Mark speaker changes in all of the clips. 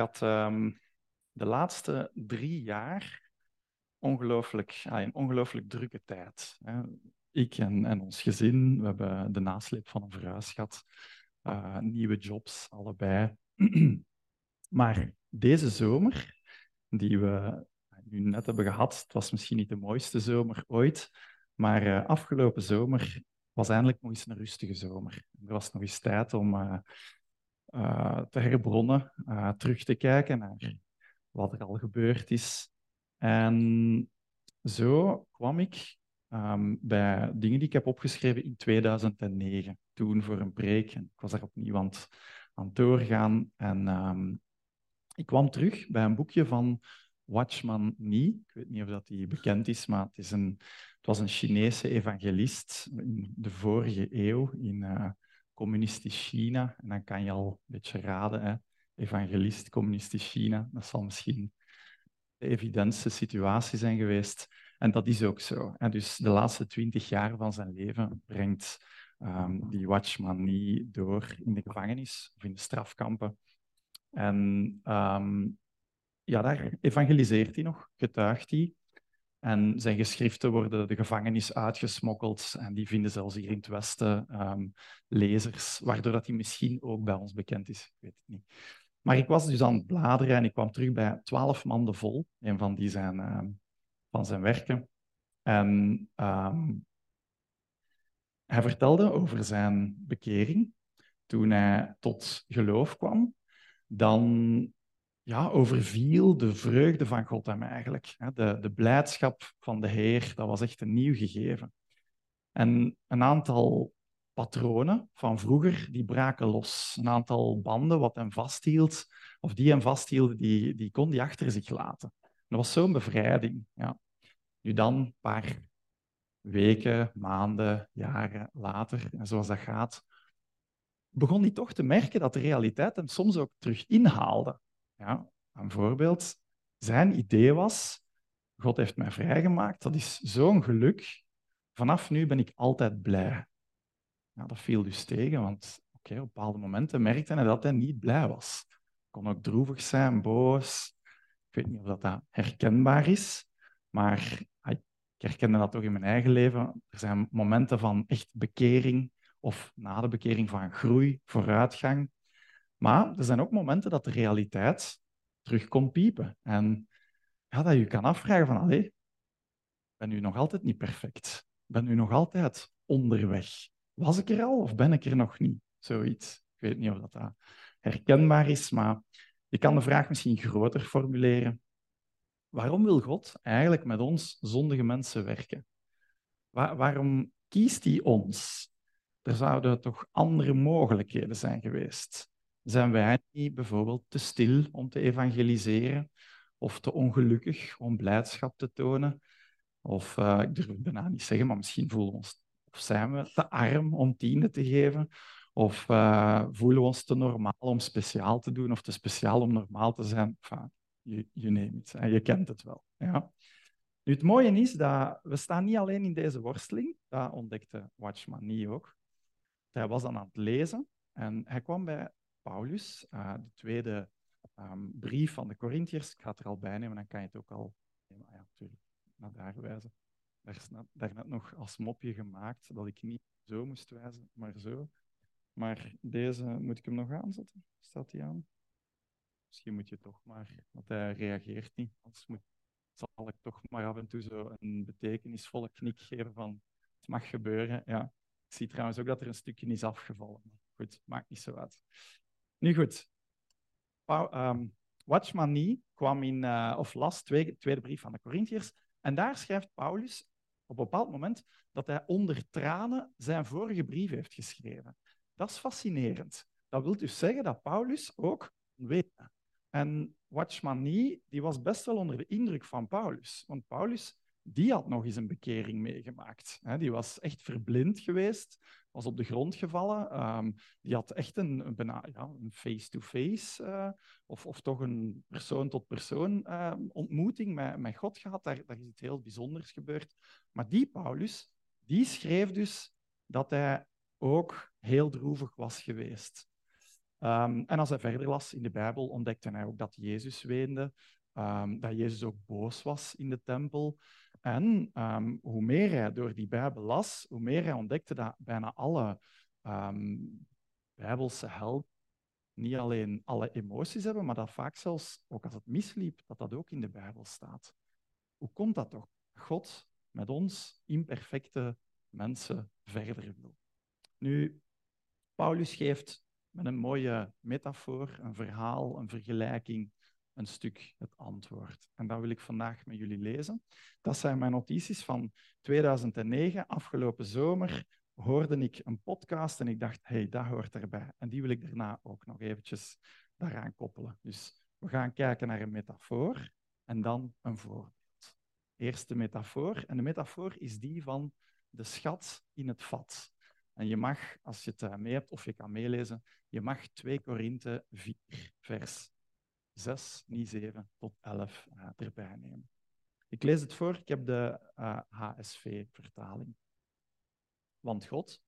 Speaker 1: had ehm, de laatste drie jaar ongelooflijk, ja, een ongelooflijk drukke tijd. Hè. Ik en, en, ons gezin, we hebben de nasleep van een verhuis gehad, uh, nieuwe jobs, allebei. maar deze zomer, die we nu net hebben gehad, het was misschien niet de mooiste zomer ooit, maar uh, afgelopen zomer was eindelijk nog eens een rustige zomer. Er was nog eens tijd om uh, uh, te herbronnen, terug te kijken naar wat er al gebeurd is. En zo kwam ik um, bij dingen die ik heb opgeschreven in 2009, toen voor een preek. En ik was daar opnieuw aan het, aan het doorgaan. En um, ik kwam terug bij een boekje van Watchman Nee. Ik weet niet of dat die bekend is, maar het, is een, het was een Chinese evangelist in de vorige eeuw in uh, communistisch China. En dan kan je al een beetje raden, hè? evangelist, communistisch China. Dat zal misschien de evidentste situatie zijn geweest. En dat is ook zo. En dus de laatste twintig jaar van zijn leven brengt um, die Watchman Nee door in de gevangenis of in de strafkampen. En um, ja, daar evangeliseert hij nog, getuigt hij. En zijn geschriften worden de gevangenis uitgesmokkeld en die vinden zelfs hier in het Westen um, lezers, waardoor dat hij misschien ook bij ons bekend is. Ik weet het niet. Maar ik was dus aan het bladeren en ik kwam terug bij Twaalf Manden Vol, een van, die zijn, uh, van zijn werken. En um, hij vertelde over zijn bekering toen hij tot geloof kwam. Dan ja, overviel de vreugde van God hem eigenlijk. De, de blijdschap van de Heer, dat was echt een nieuw gegeven. En een aantal patronen van vroeger, die braken los. Een aantal banden wat hem vasthield, of die hem vasthielden, die, die kon hij achter zich laten. dat was zo'n bevrijding. Ja. Nu dan, een paar weken, maanden, jaren later, zoals dat gaat, begon hij toch te merken dat de realiteit hem soms ook terug inhaalde. Ja, een voorbeeld. Zijn idee was, God heeft mij vrijgemaakt, dat is zo'n geluk. Vanaf nu ben ik altijd blij. Ja, dat viel dus tegen, want okay, op bepaalde momenten merkte hij dat hij niet blij was. Kon ook droevig zijn, boos. Ik weet niet of dat, dat herkenbaar is, maar ik herkende dat toch in mijn eigen leven. Er zijn momenten van echt bekering of na de bekering van groei, vooruitgang. Maar er zijn ook momenten dat de realiteit terug komt piepen. En ja, dat je kan afvragen van, allee, ben u nog altijd niet perfect? Ben u nog altijd onderweg? Was ik er al of ben ik er nog niet? Zoiets. Ik weet niet of dat, dat herkenbaar is, maar je kan de vraag misschien groter formuleren. Waarom wil God eigenlijk met ons zondige mensen werken? waarom kiest hij ons? Er zouden toch andere mogelijkheden zijn geweest. Zijn wij niet bijvoorbeeld te stil om te evangeliseren? Of te ongelukkig om blijdschap te tonen? Of, uh, ik durf het bijna niet zeggen, maar misschien voelen we ons, of zijn we te arm om tienden te geven? Of uh, voelen we ons te normaal om speciaal te doen, of te speciaal om normaal te zijn? Enfin, je, je neemt het, je kent het wel. Ja. Nu, het mooie is dat we staan niet alleen in deze worsteling, dat ontdekte Watchman niet ook. Hij was dan aan het lezen en hij kwam bij Paulus, uh, de tweede um, brief van de Corinthiërs. Ik ga het er al bij nemen, dan kan je het ook al ja, natuurlijk, naar daar wijzen. Daar is net nog als mopje gemaakt dat ik niet zo moest wijzen, maar zo. Maar deze, moet ik hem nog aanzetten? Staat hij aan? Misschien moet je toch maar, want hij reageert niet. Anders moet, zal ik toch maar af en toe zo een betekenisvolle knik geven van het mag gebeuren. Ja. Ik zie trouwens ook dat er een stukje is afgevallen. Goed, maakt niet zo uit. Nu goed. Um, Watchman Nee kwam in, uh, of las tweede, brief van de Corinthiërs. En daar schrijft Paulus op een bepaald moment dat hij onder tranen zijn vorige brief heeft geschreven. Dat is fascinerend. Dat wil dus zeggen dat Paulus ook weet. En Watchman Nee, die was best wel onder de indruk van Paulus. Want Paulus die had nog eens een bekering meegemaakt. Die was echt verblind geweest, was op de grond gevallen. Ehm, die had echt een, face-to-face uh, of, of toch een persoon-tot-persoon uh, ontmoeting met, met God gehad. Daar, daar is iets heel bijzonders gebeurd. Maar die Paulus, die schreef dus dat hij ook heel droevig was geweest. Ehm, en als hij verder las in de Bijbel, ontdekte hij ook dat Jezus weende, ehm, dat Jezus ook boos was in de tempel. En ehm, hoe meer hij door die Bijbel las, hoe meer hij ontdekte dat bijna alle Bijbelse helden niet alleen alle emoties hebben, maar dat vaak zelfs, ook als het misliep, dat dat ook in de Bijbel staat. Hoe komt dat toch? God met ons imperfecte mensen verder wil. Nu, Paulus geeft met een mooie metafoor, een verhaal, een vergelijking, een stuk het antwoord. En dat wil ik vandaag met jullie lezen. Dat zijn mijn notities van 2009, afgelopen zomer hoorde ik een podcast en ik dacht, hé, hey, dat hoort erbij. En die wil ik daarna ook nog eventjes daaraan koppelen. Dus we gaan kijken naar een metafoor en dan een voorbeeld. Eerst de metafoor. En de metafoor is die van de schat in het vat. En je mag, als je het eh, mee hebt of je kan meelezen, je mag 2 Korinthe 4, vers 6, niet 7 tot 11 uh, erbij nemen. Ik lees het voor, ik heb de uh, eh, HSV-vertaling. Want God,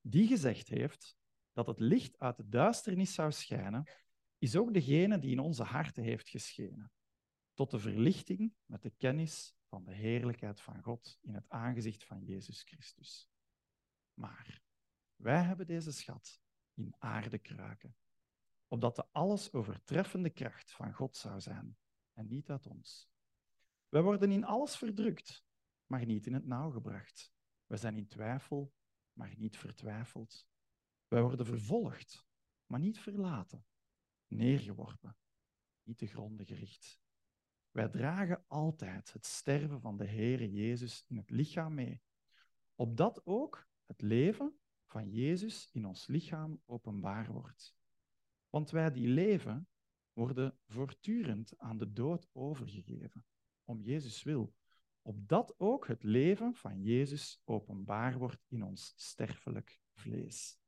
Speaker 1: die gezegd heeft dat het licht uit de duisternis zou schijnen, is ook degene die in onze harten heeft geschenen, tot de verlichting met de kennis van de heerlijkheid van God in het aangezicht van Jezus Christus. Maar wij hebben deze schat in aarde kruiken, opdat de alles overtreffende kracht van God zou zijn en niet uit ons. Wij worden in alles verdrukt, maar niet in het nauw gebracht. We zijn in twijfel, maar niet vertwijfeld. Wij worden vervolgd, maar niet verlaten. Neergeworpen, niet te gronden gericht. Wij dragen altijd het sterven van de Heere Jezus in het lichaam mee, opdat ook het leven van Jezus in ons lichaam openbaar wordt. Want wij die leven, worden voortdurend aan de dood overgegeven, om Jezus wil, opdat ook het leven van Jezus openbaar wordt in ons sterfelijk vlees.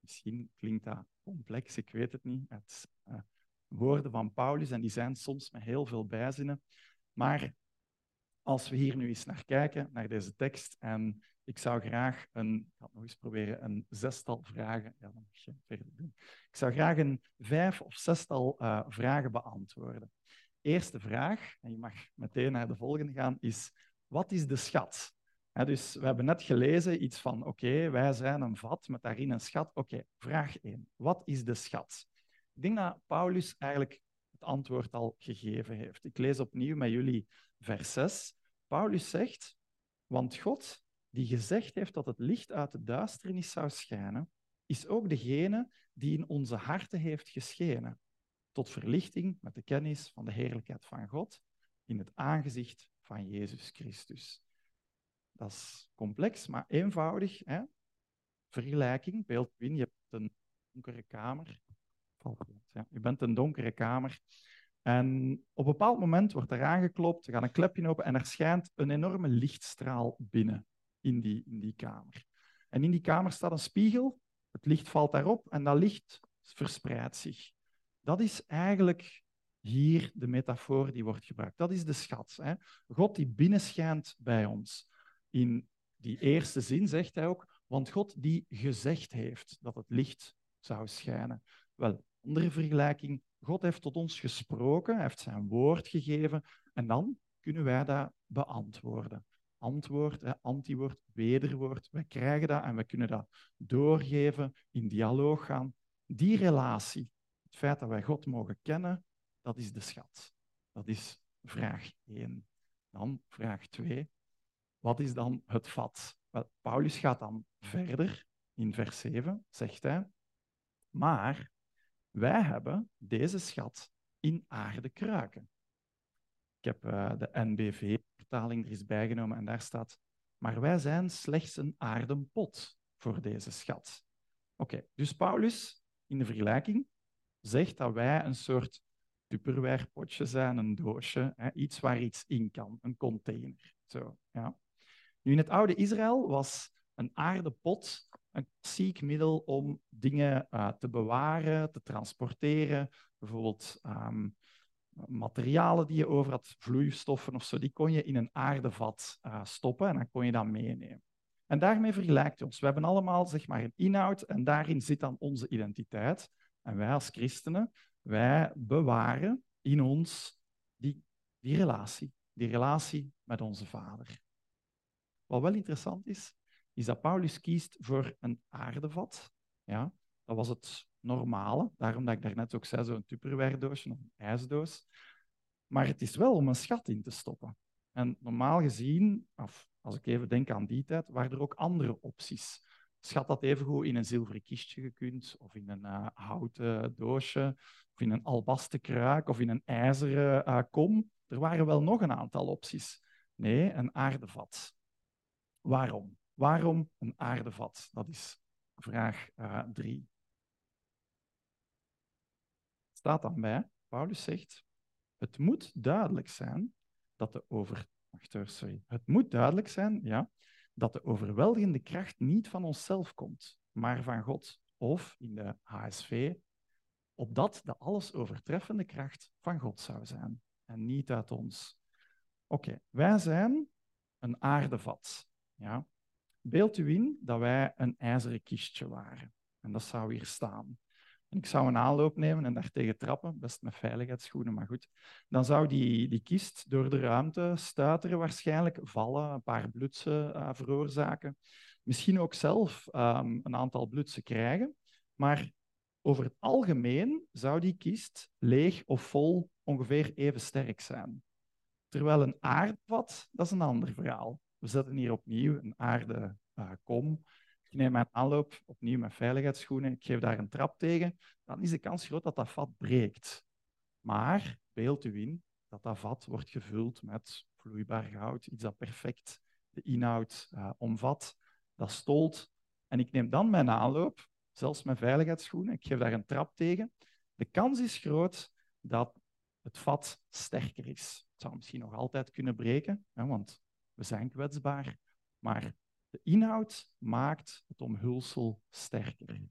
Speaker 1: Misschien klinkt dat complex, ik weet het niet. Het uh, woorden van Paulus en die zijn soms met heel veel bijzinnen. Maar als we hier nu eens naar kijken, naar deze tekst, en ik zou graag een, ik ga nog eens proberen, een zestal vragen, ja, dan mag je verder doen. Ik zou graag een vijf of zestal uh, vragen beantwoorden. Eerste vraag, en je mag meteen naar de volgende gaan, is wat is de schat? dus we hebben net gelezen iets van, oké, wij zijn een vat met daarin een schat. Oké, vraag 1. Wat is de schat? Ik denk dat Paulus eigenlijk het antwoord al gegeven heeft. Ik lees opnieuw met jullie vers 6. Paulus zegt, want God, die gezegd heeft dat het licht uit de duisternis zou schijnen, is ook degene die in onze harten heeft geschenen, tot verlichting met de kennis van de heerlijkheid van God in het aangezicht van Jezus Christus. Dat is complex, maar eenvoudig. Hè? Vergelijking, beeld in, je hebt een donkere kamer ja. Je bent een donkere kamer. En op een bepaald moment wordt er aangeklopt, er gaat een klepje open en er schijnt een enorme lichtstraal binnen in die, in die kamer. En in die kamer staat een spiegel, het licht valt daarop en dat licht verspreidt zich. Dat is eigenlijk hier de metafoor die wordt gebruikt. Dat is de schat. Hè? God die binnenschijnt bij ons. In die eerste zin zegt hij ook, want God die gezegd heeft dat het licht zou schijnen. Wel, andere vergelijking, God heeft tot ons gesproken, hij heeft zijn woord gegeven en dan kunnen wij dat beantwoorden. Antwoord, antwoord, wederwoord. Wij krijgen dat en we kunnen dat doorgeven, in dialoog gaan. Die relatie, het feit dat wij God mogen kennen, dat is de schat. Dat is vraag 1. Dan vraag 2. Wat is dan het vat? Paulus gaat dan verder in vers 7, zegt hij. Maar wij hebben deze schat in aarde kruiken. Ik heb uh, de NBV-vertaling er eens bijgenomen en daar staat, maar wij zijn slechts een aarden pot voor deze schat. Oké, dus Paulus in de vergelijking zegt dat wij een soort tupperwarepotje zijn, een doosje, hè, iets waar iets in kan, een container. Zo, ja. Nu, in het oude Israël was een aardepot een klassiek middel om dingen uh, te bewaren, te transporteren. Bijvoorbeeld um, materialen die je over had, vloeistoffen of zo, die kon je in een aardevat uh, stoppen en dan kon je dat meenemen. En daarmee vergelijkt ons. We hebben allemaal zeg maar, een inhoud en daarin zit dan onze identiteit. En wij als christenen, wij bewaren in ons die, die relatie. Die relatie met onze Vader. Wat wel interessant is, is dat Paulus kiest voor een aardevat. Ja, dat was het normale, daarom dat ik daarnet ook zei, zo'n tupperware-doosje of een ijsdoos. Maar het is wel om een schat in te stoppen. En normaal gezien, of als ik even denk aan die tijd, waren er ook andere opties. Schat dat evengoed in een zilveren kistje gekund, of in een uh, houten doosje, of in een albasten kruik, of in een ijzeren uh, kom. Er waren wel nog een aantal opties. Nee, een aardevat. Waarom? Waarom een aardevat? Dat is vraag uh, drie. Staat dan bij, Paulus zegt, het moet duidelijk zijn dat de over... sorry. Het moet duidelijk zijn, ja, dat de overweldigende kracht niet van onszelf komt, maar van God. Of in de HSV, opdat de alles overtreffende kracht van God zou zijn en niet uit ons. Oké, wij zijn een aardevat. Ja? Beeld u in dat wij een ijzeren kistje waren. En dat zou hier staan. En ik zou een aanloop nemen en daar tegen trappen, best met veiligheidsschoenen, maar goed. Dan zou die, die kist door de ruimte stuiteren waarschijnlijk, vallen, een paar blutsen uh, veroorzaken. Misschien ook zelf um, een aantal blutsen krijgen. Maar over het algemeen zou die kist leeg of vol ongeveer even sterk zijn. Terwijl een aardvat, dat is een ander verhaal. We zetten hier opnieuw een aarde uh, kom. Ik neem mijn aanloop opnieuw met veiligheidsschoenen. Ik geef daar een trap tegen. Dan is de kans groot dat dat vat breekt. Maar beeld u in dat dat vat wordt gevuld met vloeibaar goud. Iets dat perfect de inhoud uh, omvat. Dat stolt. En ik neem dan mijn aanloop, zelfs met veiligheidsschoenen. Ik geef daar een trap tegen. De kans is groot dat het vat sterker is. Het zou misschien nog altijd kunnen breken, hè, want we zijn kwetsbaar. Maar de inhoud maakt het omhulsel sterker.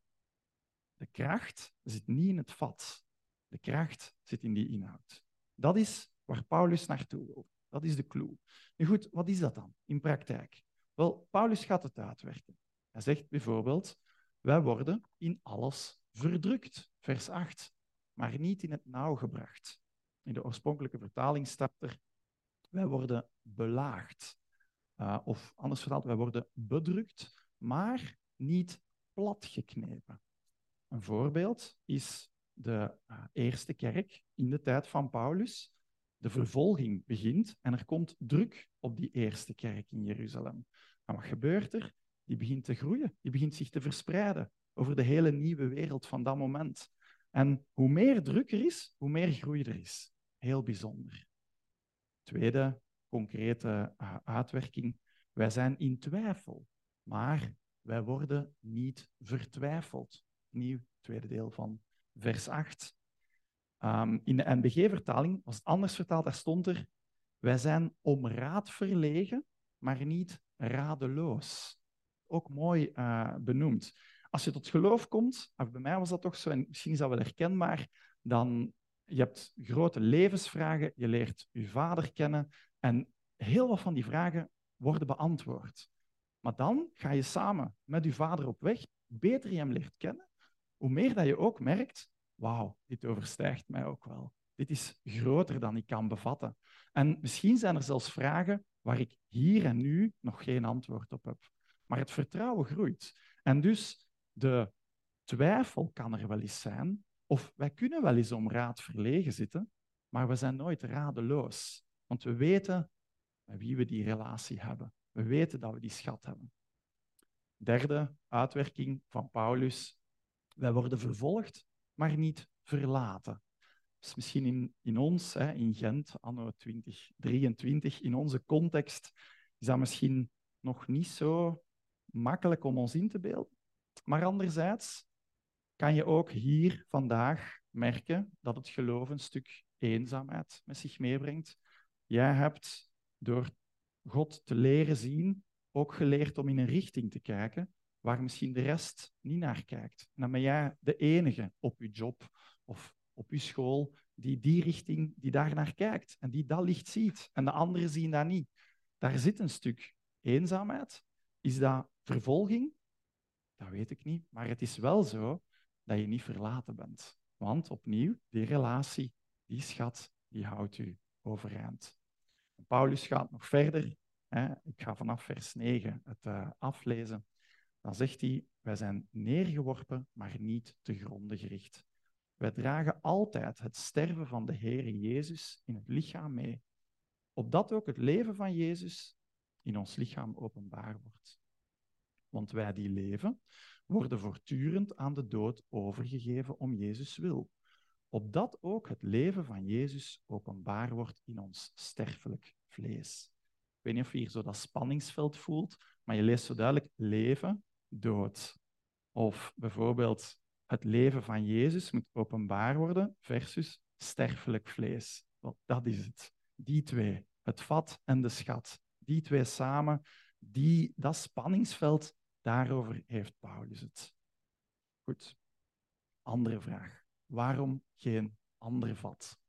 Speaker 1: De kracht zit niet in het vat. De kracht zit in die inhoud. Dat is waar Paulus naartoe wil. Dat is de clue. Nu goed, wat is dat dan in praktijk? Wel, Paulus gaat het uitwerken. Hij zegt bijvoorbeeld, wij worden in alles verdrukt, vers 8, maar niet in het nauw gebracht. In de oorspronkelijke vertaling staat er, wij worden belaagd. Uh, of anders vertaald, wij worden bedrukt, maar niet platgeknepen. Een voorbeeld is de uh, eerste kerk in de tijd van Paulus. De vervolging begint en er komt druk op die eerste kerk in Jeruzalem. En wat gebeurt er? Die begint te groeien, die begint zich te verspreiden over de hele nieuwe wereld van dat moment. En hoe meer druk er is, hoe meer groei er is. Heel bijzonder. Tweede concrete uh, uitwerking. Wij zijn in twijfel, maar wij worden niet vertwijfeld. Nieuw tweede deel van vers 8. Um, ehm, in de NBG-vertaling was het anders vertaald, daar stond er, wij zijn om raad verlegen, maar niet radeloos. Ook mooi uh, benoemd. Als je tot geloof komt, bij mij was dat toch zo, en misschien is dat wel herkenbaar, dan je hebt grote levensvragen, je leert je vader kennen en heel wat van die vragen worden beantwoord. Maar dan ga je samen met je vader op weg, beter je hem leert kennen, hoe meer dat je ook merkt, wauw, dit overstijgt mij ook wel. Dit is groter dan ik kan bevatten. En misschien zijn er zelfs vragen waar ik hier en nu nog geen antwoord op heb. Maar het vertrouwen groeit. En dus de twijfel kan er wel eens zijn, of wij kunnen wel eens om raad verlegen zitten, maar we zijn nooit radeloos. Want we weten met wie we die relatie hebben. We weten dat we die schat hebben. Derde uitwerking van Paulus. Wij worden vervolgd, maar niet verlaten. Misschien in, in ons, hè, in Gent, anno 2023, in onze context, is dat misschien nog niet zo makkelijk om ons in te beelden. Maar anderzijds kan je ook hier vandaag merken dat het geloof een stuk eenzaamheid met zich meebrengt. Jij hebt door God te leren zien ook geleerd om in een richting te kijken waar misschien de rest niet naar kijkt. En dan ben jij de enige op je job of op je school die die richting, die daar naar kijkt en die dat licht ziet. En de anderen zien dat niet. Daar zit een stuk eenzaamheid. Is dat vervolging? Dat weet ik niet. Maar het is wel zo dat je niet verlaten bent. Want opnieuw, die relatie, die schat, die houdt u Paulus gaat nog verder. Hè. Ik ga vanaf vers 9 het uh, aflezen. Dan zegt hij, wij zijn neergeworpen, maar niet te gronden gericht. Wij dragen altijd het sterven van de Heere Jezus in het lichaam mee, opdat ook het leven van Jezus in ons lichaam openbaar wordt. Want wij die leven, worden voortdurend aan de dood overgegeven om Jezus wil, opdat ook het leven van Jezus openbaar wordt in ons sterfelijk vlees. Ik weet niet of je hier zo dat spanningsveld voelt, maar je leest zo duidelijk leven, dood. Of bijvoorbeeld het leven van Jezus moet openbaar worden versus sterfelijk vlees. Want dat is het. Die twee, het vat en de schat, die twee samen, die, dat spanningsveld, daarover heeft Paulus het. Goed. Andere vraag. Waarom geen ander vat?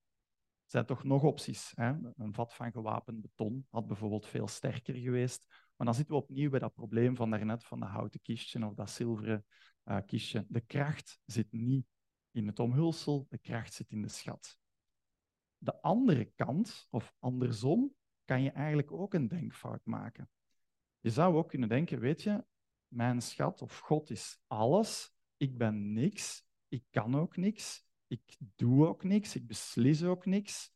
Speaker 1: Er zijn toch nog opties. Hè? Een vat van gewapend beton had bijvoorbeeld veel sterker geweest. Maar dan zitten we opnieuw bij dat probleem van daarnet, van dat houten kistje of dat zilveren uh, kistje. De kracht zit niet in het omhulsel, de kracht zit in de schat. De andere kant, of andersom, kan je eigenlijk ook een denkfout maken. Je zou ook kunnen denken, weet je, mijn schat of God is alles, ik ben niks, ik kan ook niks, ik doe ook niks, ik beslis ook niks.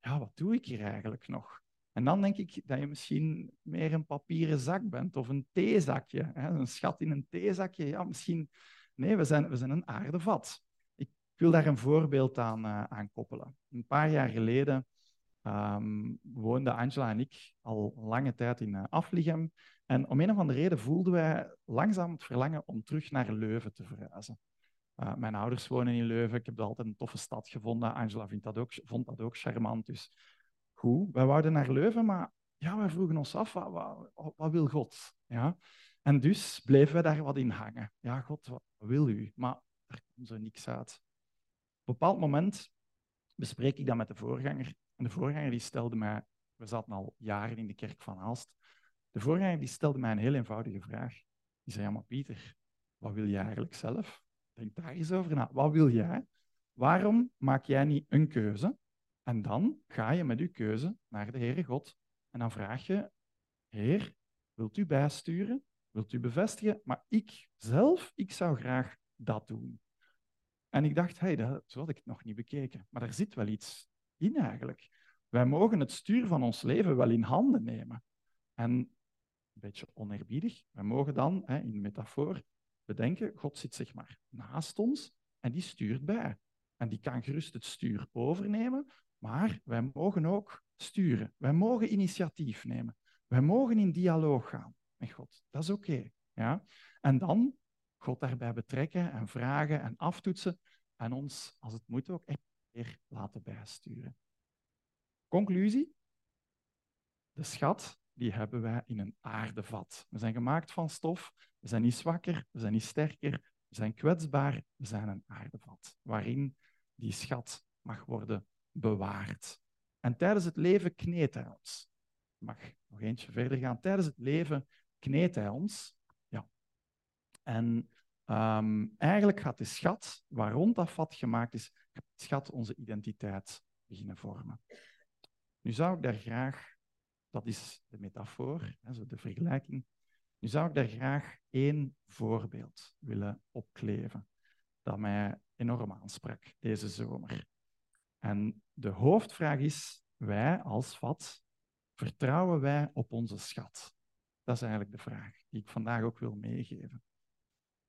Speaker 1: Ja, wat doe ik hier eigenlijk nog? En dan denk ik dat je misschien meer een papieren zak bent of een theezakje. Hè? Een schat in een theezakje. Ja, misschien. Nee, we zijn, we zijn een aardevat. Ik wil daar een voorbeeld aan, uh, aan koppelen. Een paar jaar geleden um, woonden Angela en ik al lange tijd in uh. En om een of andere reden voelden wij langzaam het verlangen om terug naar Leuven te verhuizen. Uh, mijn ouders wonen in Leuven. Ik heb altijd een toffe stad gevonden. Angela vindt dat ook, vond dat ook charmant. Dus goed, wij wouden naar Leuven, maar ja, wij vroegen ons af, wat, wat, wil God? Ja? En dus bleven we daar wat in hangen. Ja, God, wat wil u? Maar er kwam zo niks uit. Op een bepaald moment bespreek ik dat met de voorganger. En de voorganger die stelde mij, we zaten al jaren in de kerk van Aalst, de voorganger die stelde mij een heel eenvoudige vraag. Die zei, ja maar Pieter, wat wil jij eigenlijk zelf? Denk daar eens over na. Wat wil jij? Waarom maak jij niet een keuze? En dan ga je met uw keuze naar de Heere God. En dan vraag je, Heer, wilt u bijsturen? Wilt u bevestigen? Maar ik zelf, ik zou graag dat doen. En ik dacht, hey, dat, zo had ik het nog niet bekeken. Maar er zit wel iets in eigenlijk. Wij mogen het stuur van ons leven wel in handen nemen. En een beetje oneerbiedig, wij mogen dan hè, in metafoor bedenken, God zit zeg maar naast ons en die stuurt bij. En die kan gerust het stuur overnemen, maar wij mogen ook sturen. Wij mogen initiatief nemen. Wij mogen in dialoog gaan met God. Dat is oké. ja? En dan God daarbij betrekken en vragen en aftoetsen en ons, als het moet, ook echt weer laten bijsturen. Conclusie? De schat die hebben wij in een aardevat. We zijn gemaakt van stof, we zijn niet zwakker, we zijn niet sterker, we zijn kwetsbaar, we zijn een aardevat waarin die schat mag worden bewaard. En tijdens het leven kneedt hij ons. Ik mag nog eentje verder gaan. Tijdens het leven kneedt hij ons. Ja. En um, eigenlijk gaat de schat, waar rond dat vat gemaakt is, schat onze identiteit beginnen vormen. Nu zou ik daar graag, dat is de metafoor, de vergelijking, nu zou ik daar graag één voorbeeld willen opkleven dat mij enorm aansprak deze zomer. En de hoofdvraag is, wij als VAT, vertrouwen wij op onze schat? Dat is eigenlijk de vraag die ik vandaag ook wil meegeven.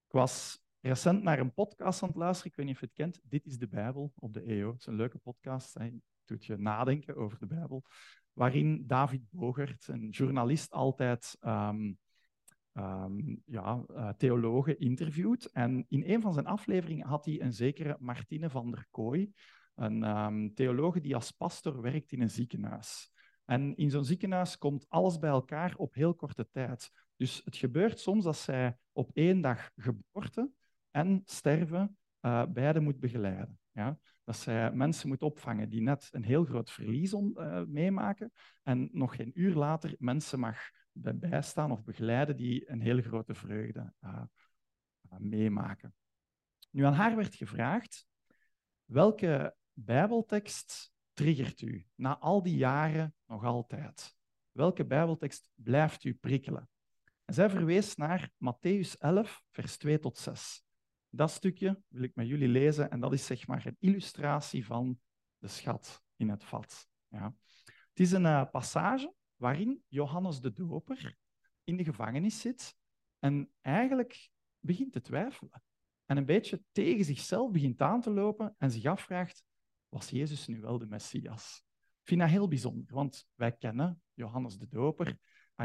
Speaker 1: Ik was recent naar een podcast aan het luisteren, ik weet niet of je het kent, Dit is de Bijbel op de EO. Het is een leuke podcast, hè. doet je nadenken over de Bijbel, waarin David Bogert, een journalist, altijd um, um, ja, uh, theologen interviewt. En in een van zijn afleveringen had hij een zekere Martine van der Kooi, een um, theologe die als pastor werkt in een ziekenhuis. En in zo'n ziekenhuis komt alles bij elkaar op heel korte tijd. Dus het gebeurt soms dat zij op één dag geboorte en sterven uh, beide moet begeleiden. Ja? Dat zij mensen moet opvangen die net een heel groot verlies uh, meemaken en nog geen uur later mensen mag bijstaan of begeleiden die een heel grote vreugde uh, meemaken. Nu, aan haar werd gevraagd, welke bijbeltekst triggert u na al die jaren nog altijd? Welke bijbeltekst blijft u prikkelen? En zij verwees naar Matthäus 11, vers 2 tot 6. Dat stukje wil ik met jullie lezen en dat is zeg maar een illustratie van de schat in het vat. Ja. Het is een uh, passage waarin Johannes de Doper in de gevangenis zit en eigenlijk begint te twijfelen. En een beetje tegen zichzelf begint aan te lopen en zich afvraagt, was Jezus nu wel de Messias? Ik vind dat heel bijzonder, want wij kennen Johannes de Doper.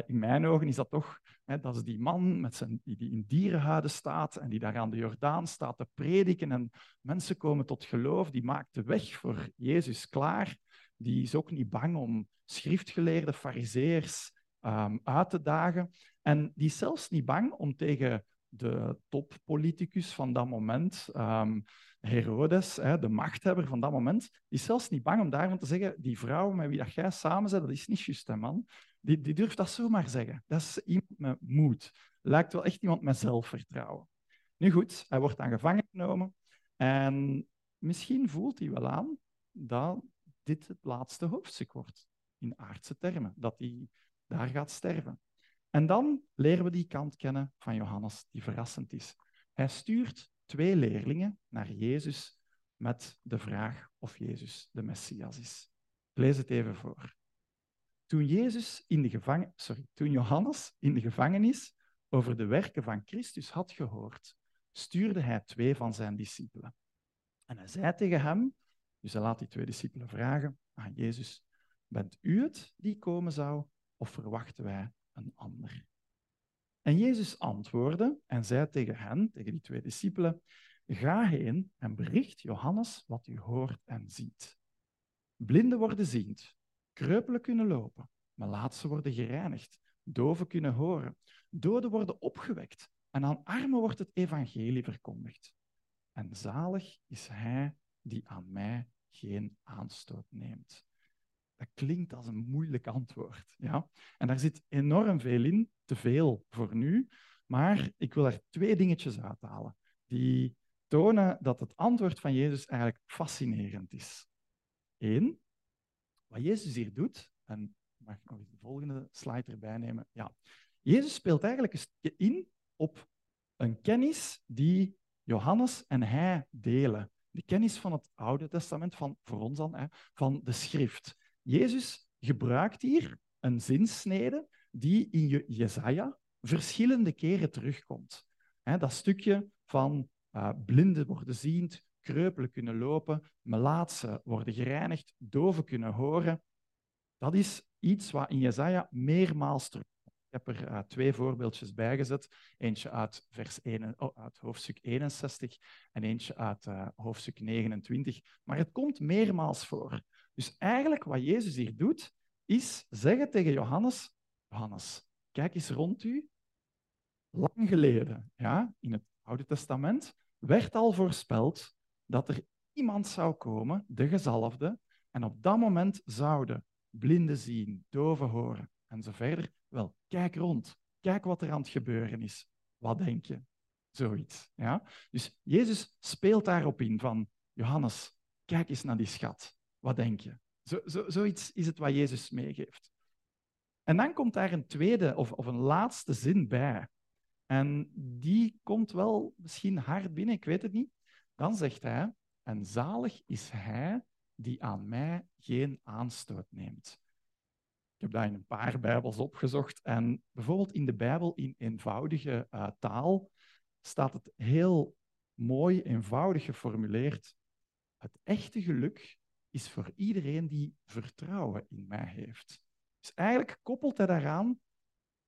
Speaker 1: In mijn ogen is dat toch, hè, dat is die man met zijn, die, in dierenhuiden staat en die daar aan de Jordaan staat te prediken en mensen komen tot geloof, die maakt de weg voor Jezus klaar. Die is ook niet bang om schriftgeleerde fariseërs um, uit te dagen. En die is zelfs niet bang om tegen de toppoliticus van dat moment, um, Herodes, hè, de machthebber van dat moment, is zelfs niet bang om daarvan te zeggen, die vrouw met wie dat jij samen bent, dat is niet juist, hè, man. Die, die durft dat zomaar zeggen. Dat is iemand met moed. Lijkt wel echt iemand met zelfvertrouwen. Nu goed, hij wordt dan gevangen genomen en misschien voelt hij wel aan dat dit het laatste hoofdstuk wordt, in aardse termen, dat hij daar gaat sterven. En dan leren we die kant kennen van Johannes, die verrassend is. Hij stuurt twee leerlingen naar Jezus met de vraag of Jezus de Messias is. Ik lees het even voor. Toen, Jezus in de gevangen... Sorry, toen Johannes in de gevangenis over de werken van Christus had gehoord, stuurde hij twee van zijn discipelen. En hij zei tegen hem, dus hij laat die twee discipelen vragen aan Jezus, bent u het die komen zou, of verwachten wij een ander? En Jezus antwoordde en zei tegen hen, tegen die twee discipelen, ga heen en bericht Johannes wat u hoort en ziet. Blinden worden ziend, kreupelen kunnen lopen, melaatsen worden gereinigd, doven kunnen horen, doden worden opgewekt en aan armen wordt het evangelie verkondigd. En zalig is hij die aan mij geen aanstoot neemt. Dat klinkt als een moeilijk antwoord. Ja? En daar zit enorm veel in, te veel voor nu. Maar ik wil er twee dingetjes uithalen die tonen dat het antwoord van Jezus eigenlijk fascinerend is. Eén, wat Jezus hier doet, en mag ik nog eens de volgende slide erbij nemen? Ja. Jezus speelt eigenlijk een stukje in op een kennis die Johannes en hij delen. De kennis van het Oude Testament, van, voor ons dan, hè, van de schrift. Jezus gebruikt hier een zinsnede die in Jezaja verschillende keren terugkomt. dat stukje van uh, blinden worden ziend, kreupelen kunnen lopen, melaatsen worden gereinigd, doven kunnen horen. Dat is iets wat in Jezaja meermaals terugkomt. Ik heb er uh, twee voorbeeldjes bij gezet. Eentje uit, vers 1, oh, uit hoofdstuk 61 en eentje uit uh, hoofdstuk 29. Maar het komt meermaals voor. Dus eigenlijk wat Jezus hier doet, is zeggen tegen Johannes, Johannes, kijk eens rond u. Lang geleden, ja, in het Oude Testament, werd al voorspeld dat er iemand zou komen, de gezalfde, en op dat moment zouden blinden zien, doven horen en zo verder. Wel, kijk rond. Kijk wat er aan het gebeuren is. Wat denk je? Zoiets. Ja? Dus Jezus speelt daarop in van, Johannes, kijk eens naar die schat. Wat denk je? Zo, zo, zoiets is het wat Jezus meegeeft. En dan komt daar een tweede of, of een laatste zin bij. En die komt wel misschien hard binnen, ik weet het niet. Dan zegt hij, en zalig is hij die aan mij geen aanstoot neemt. Ik heb daar in een paar Bijbels opgezocht. En bijvoorbeeld in de Bijbel in eenvoudige uh, taal staat het heel mooi, eenvoudig geformuleerd. Het echte geluk is voor iedereen die vertrouwen in mij heeft. Dus eigenlijk koppelt hij daaraan,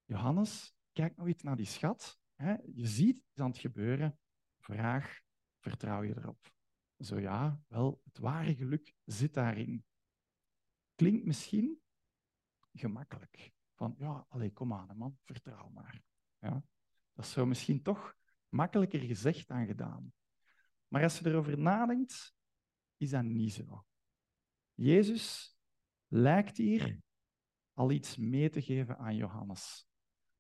Speaker 1: Johannes, kijk nog eens naar die schat. Hè? Je ziet het is aan het gebeuren. Vraag, vertrouw je erop? Zo ja, wel, het ware geluk zit daarin. Klinkt misschien gemakkelijk. Van ja, allee, kom aan, man, vertrouw maar. Ja? Dat is zo misschien toch makkelijker gezegd dan gedaan. Maar als je erover nadenkt, is dat niet zo. Jezus lijkt hier al iets mee te geven aan Johannes.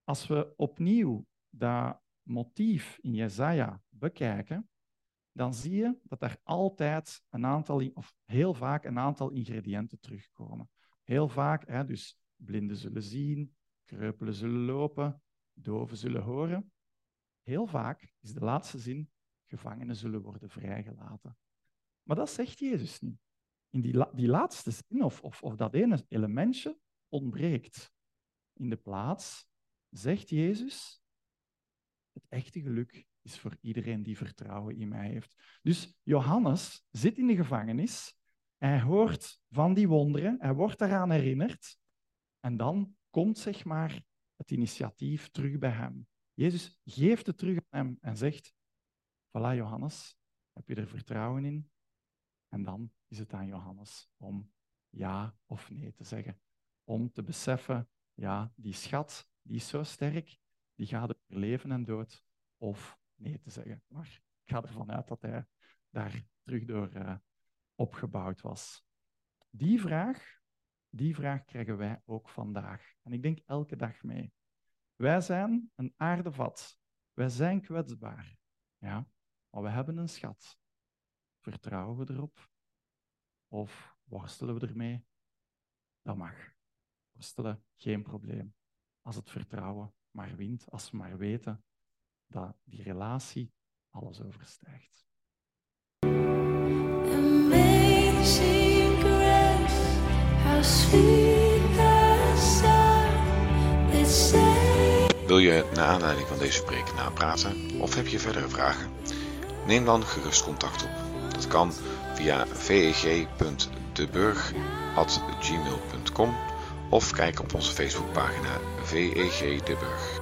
Speaker 1: Als we opnieuw dat motief in Jesaja bekijken, dan zie je dat er altijd een aantal, of heel vaak een aantal ingrediënten terugkomen. Heel vaak, hè, dus blinden zullen zien, kreupelen zullen lopen, doven zullen horen. Heel vaak is de laatste zin, gevangenen zullen worden vrijgelaten. Maar dat zegt Jezus niet. In die, die laatste zin, of, of, of dat ene elementje, ontbreekt. In de plaats zegt Jezus, het echte geluk is voor iedereen die vertrouwen in mij heeft. Dus Johannes zit in de gevangenis, hij hoort van die wonderen, hij wordt daaraan herinnerd en dan komt zeg maar het initiatief terug bij hem. Jezus geeft het terug aan hem en zegt, voilà Johannes, heb je er vertrouwen in? En dan is het aan Johannes om ja of nee te zeggen. Om te beseffen, ja, die schat, die is zo sterk, die gaat over leven en dood. Of nee te zeggen. Maar ik ga ervan uit dat hij daar terug door uh, opgebouwd was. Die vraag, die vraag krijgen wij ook vandaag. En ik denk elke dag mee. Wij zijn een aardevat. Wij zijn kwetsbaar. Ja, maar we hebben een schat. Vertrouwen we erop? Of worstelen we ermee? Dat mag. Worstelen, geen probleem. Als het vertrouwen maar wint, als we maar weten dat die relatie alles overstijgt.
Speaker 2: Wil je naar aanleiding van deze preek napraten of heb je verdere vragen? Neem dan gerust contact op. Dat kan via veg.deburg.gmail.com of kijk op onze Facebookpagina VEG De Burg.